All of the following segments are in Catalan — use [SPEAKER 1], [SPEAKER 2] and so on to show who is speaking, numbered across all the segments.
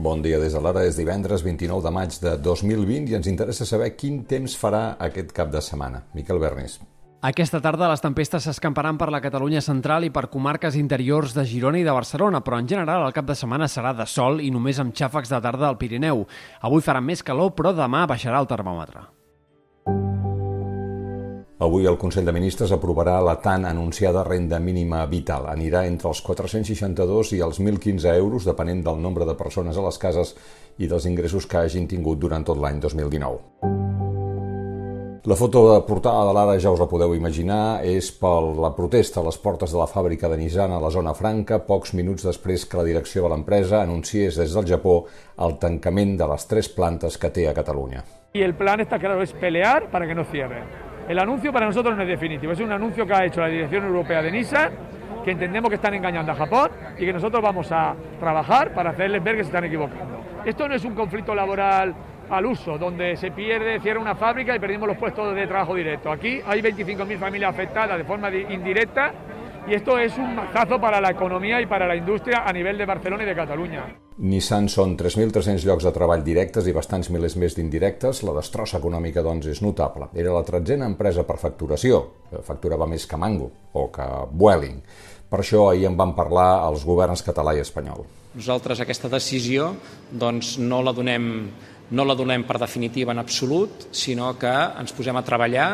[SPEAKER 1] Bon dia des de l'hora, és divendres 29 de maig de 2020 i ens interessa saber quin temps farà aquest cap de setmana. Miquel Bernis.
[SPEAKER 2] Aquesta tarda les tempestes s'escamparan per la Catalunya central i per comarques interiors de Girona i de Barcelona, però en general el cap de setmana serà de sol i només amb xàfecs de tarda al Pirineu. Avui farà més calor, però demà baixarà el termòmetre.
[SPEAKER 1] Avui el Consell de Ministres aprovarà la tan anunciada renda mínima vital. Anirà entre els 462 i els 1.015 euros, depenent del nombre de persones a les cases i dels ingressos que hagin tingut durant tot l'any 2019. La foto de portada de l'ara, ja us la podeu imaginar, és per la protesta a les portes de la fàbrica de Nissan a la zona franca, pocs minuts després que la direcció de l'empresa anunciés des del Japó el tancament de les tres plantes que té a Catalunya.
[SPEAKER 3] Y el plan está claro, es pelear para que no cierren. El anuncio para nosotros no es definitivo, es un anuncio que ha hecho la Dirección Europea de Nissan, que entendemos que están engañando a Japón y que nosotros vamos a trabajar para hacerles ver que se están equivocando. Esto no es un conflicto laboral al uso, donde se pierde, cierra una fábrica y perdimos los puestos de trabajo directo. Aquí hay 25.000 familias afectadas de forma indirecta y esto es un mazazo para la economía y para la industria a nivel de Barcelona y de Cataluña.
[SPEAKER 1] Nissan són 3.300 llocs de treball directes i bastants milers més d'indirectes. La destrossa econòmica, doncs, és notable. Era la tretzena empresa per facturació. Facturava més que Mango o que Vueling. Per això ahir en van parlar els governs català i espanyol.
[SPEAKER 4] Nosaltres aquesta decisió doncs, no la donem no la donem per definitiva en absolut, sinó que ens posem a treballar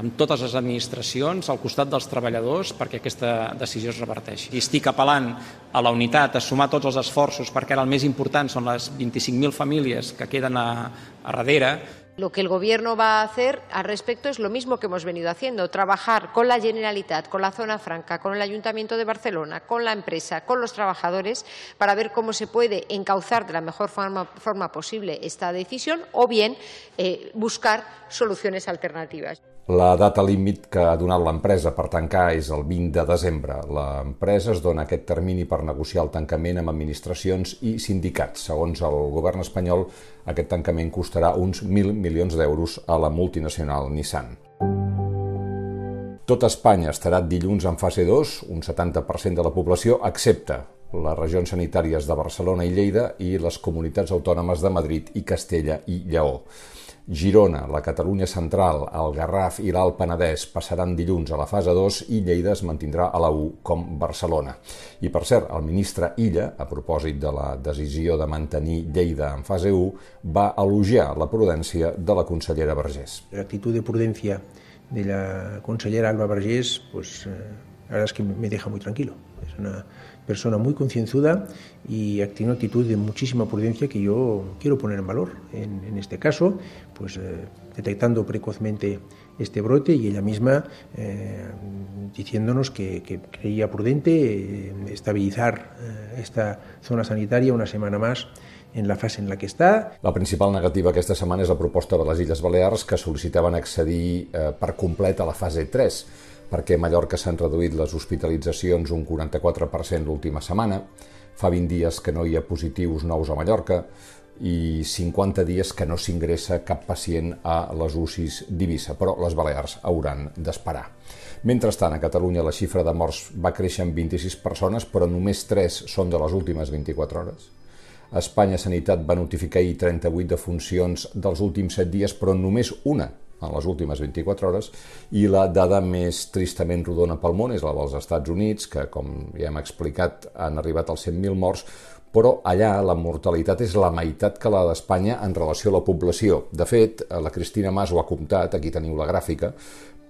[SPEAKER 4] amb totes les administracions al costat dels treballadors perquè aquesta decisió es reverteixi. I estic apel·lant a la unitat, a sumar tots els esforços perquè ara el més important són les 25.000 famílies que queden a, a darrere
[SPEAKER 5] Lo que el Gobierno va a hacer al respecto es lo mismo que hemos venido haciendo, trabajar con la Generalitat, con la Zona Franca, con el Ayuntamiento de Barcelona, con la empresa, con los trabajadores, para ver cómo se puede encauzar de la mejor forma, posible esta decisión o bien eh, buscar soluciones alternativas.
[SPEAKER 1] La data límit que ha donat l'empresa per tancar és el 20 de desembre. L'empresa es dona aquest termini per negociar el tancament amb administracions i sindicats. Segons el govern espanyol, aquest tancament costarà uns 1.000 milions d'euros a la multinacional Nissan. Tot Espanya estarà dilluns en fase 2, un 70% de la població, excepte les regions sanitàries de Barcelona i Lleida i les comunitats autònomes de Madrid i Castella i Lleó. Girona, la Catalunya Central, el Garraf i l'Alt Penedès passaran dilluns a la fase 2 i Lleida es mantindrà a la 1 com Barcelona. I per cert, el ministre Illa, a propòsit de la decisió de mantenir Lleida en fase 1, va elogiar la prudència de la consellera Vergés.
[SPEAKER 6] L'actitud de prudència de la consellera Alba Vergés, pues, eh, la verdad es que me deja muy tranquilo. Es una persona muy concienzuda y tiene una actitud de muchísima prudencia que yo quiero poner en valor. En, en este caso, pues eh, detectando precozmente este brote y ella misma eh, diciéndonos que, que, creía prudente eh, estabilizar eh, esta zona sanitaria una semana más en la fase en la que està.
[SPEAKER 1] La principal negativa aquesta setmana és la proposta de les Illes Balears que sol·licitaven accedir eh, per complet a la fase 3 perquè a Mallorca s'han reduït les hospitalitzacions un 44% l'última setmana, fa 20 dies que no hi ha positius nous a Mallorca i 50 dies que no s'ingressa cap pacient a les UCIs d'Ibissa, però les Balears hauran d'esperar. Mentrestant, a Catalunya la xifra de morts va créixer en 26 persones, però només 3 són de les últimes 24 hores. A Espanya Sanitat va notificar ahir 38 defuncions dels últims 7 dies, però només una en les últimes 24 hores, i la dada més tristament rodona pel món és la dels Estats Units, que, com ja hem explicat, han arribat als 100.000 morts, però allà la mortalitat és la meitat que la d'Espanya en relació a la població. De fet, la Cristina Mas ho ha comptat, aquí teniu la gràfica,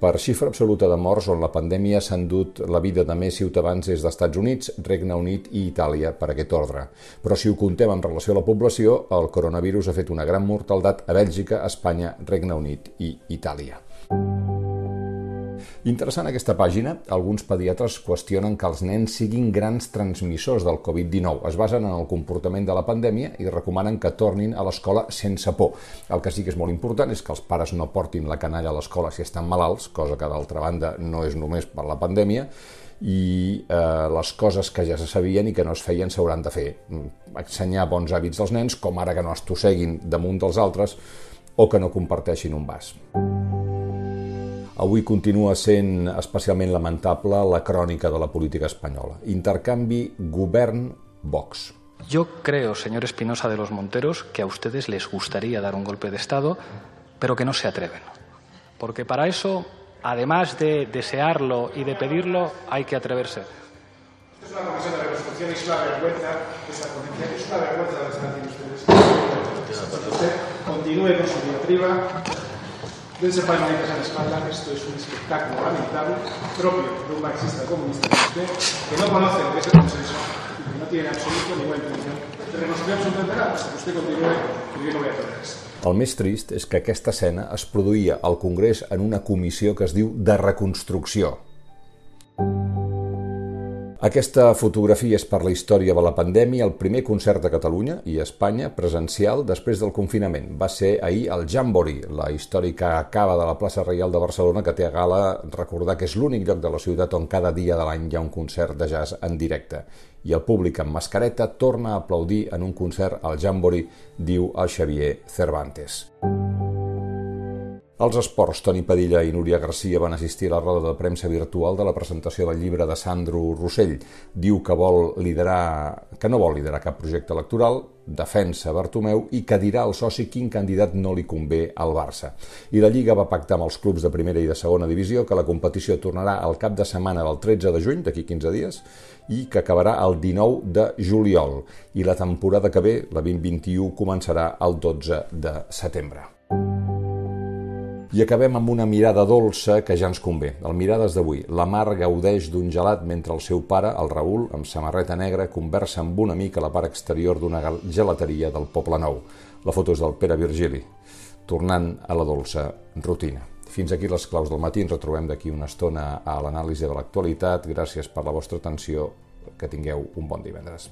[SPEAKER 1] per xifra absoluta de morts on la pandèmia s'ha endut la vida de més ciutadans des d'Estats Units, Regne Unit i Itàlia per aquest ordre. Però si ho contem en relació a la població, el coronavirus ha fet una gran mortaldat a Bèlgica, Espanya, Regne Unit i Itàlia. Interessant aquesta pàgina, alguns pediatres qüestionen que els nens siguin grans transmissors del Covid-19. Es basen en el comportament de la pandèmia i recomanen que tornin a l'escola sense por. El que sí que és molt important és que els pares no portin la canalla a l'escola si estan malalts, cosa que d'altra banda no és només per la pandèmia, i eh, les coses que ja se sabien i que no es feien s'hauran de fer. Ensenyar bons hàbits als nens, com ara que no es tosseguin damunt dels altres o que no comparteixin un vas. Avui continua sent especialment lamentable la crònica de la política espanyola. Intercanvi govern-Vox.
[SPEAKER 7] Yo creo, señor Espinosa de los Monteros, que a ustedes les gustaría dar un golpe de Estado, pero que no se atreven. Porque para eso, además de desearlo y de pedirlo, hay que atreverse.
[SPEAKER 8] Es una comisión de reconstrucción y es una vergüenza esa ponencia, es una vergüenza que están haciendo ustedes. Usted continúe con su diatriba, dense palmaditas en la espalda, esto es un espectáculo lamentable, propio de un marxista comunista usted, que no conoce lo que es el consenso y que no tiene absoluto ninguna intención de reconstruir absolutamente nada, hasta que usted continúe, yo no voy a tolerar.
[SPEAKER 1] El més trist és que aquesta escena es produïa al Congrés en una comissió que es diu de reconstrucció. Aquesta fotografia és per la història de la pandèmia el primer concert de Catalunya i Espanya presencial després del confinament. Va ser ahir el Jambori, la històrica cava de la plaça Reial de Barcelona que té a gala recordar que és l'únic lloc de la ciutat on cada dia de l'any hi ha un concert de jazz en directe. I el públic amb mascareta torna a aplaudir en un concert al Jambori, diu el Xavier Cervantes. Els esports, Toni Padilla i Núria Garcia van assistir a la roda de premsa virtual de la presentació del llibre de Sandro Rossell. Diu que vol liderar, que no vol liderar cap projecte electoral, defensa Bartomeu i que dirà al soci quin candidat no li convé al Barça. I la Lliga va pactar amb els clubs de primera i de segona divisió que la competició tornarà al cap de setmana del 13 de juny, d'aquí 15 dies, i que acabarà el 19 de juliol. I la temporada que ve, la 2021, començarà el 12 de setembre. I acabem amb una mirada dolça que ja ens convé. El Mirades d'avui. La Mar gaudeix d'un gelat mentre el seu pare, el Raül, amb samarreta negra, conversa amb un amic a la part exterior d'una gelateria del Poble Nou. La foto és del Pere Virgili, tornant a la dolça rutina. Fins aquí les claus del matí. Ens retrobem d'aquí una estona a l'anàlisi de l'actualitat. Gràcies per la vostra atenció. Que tingueu un bon divendres.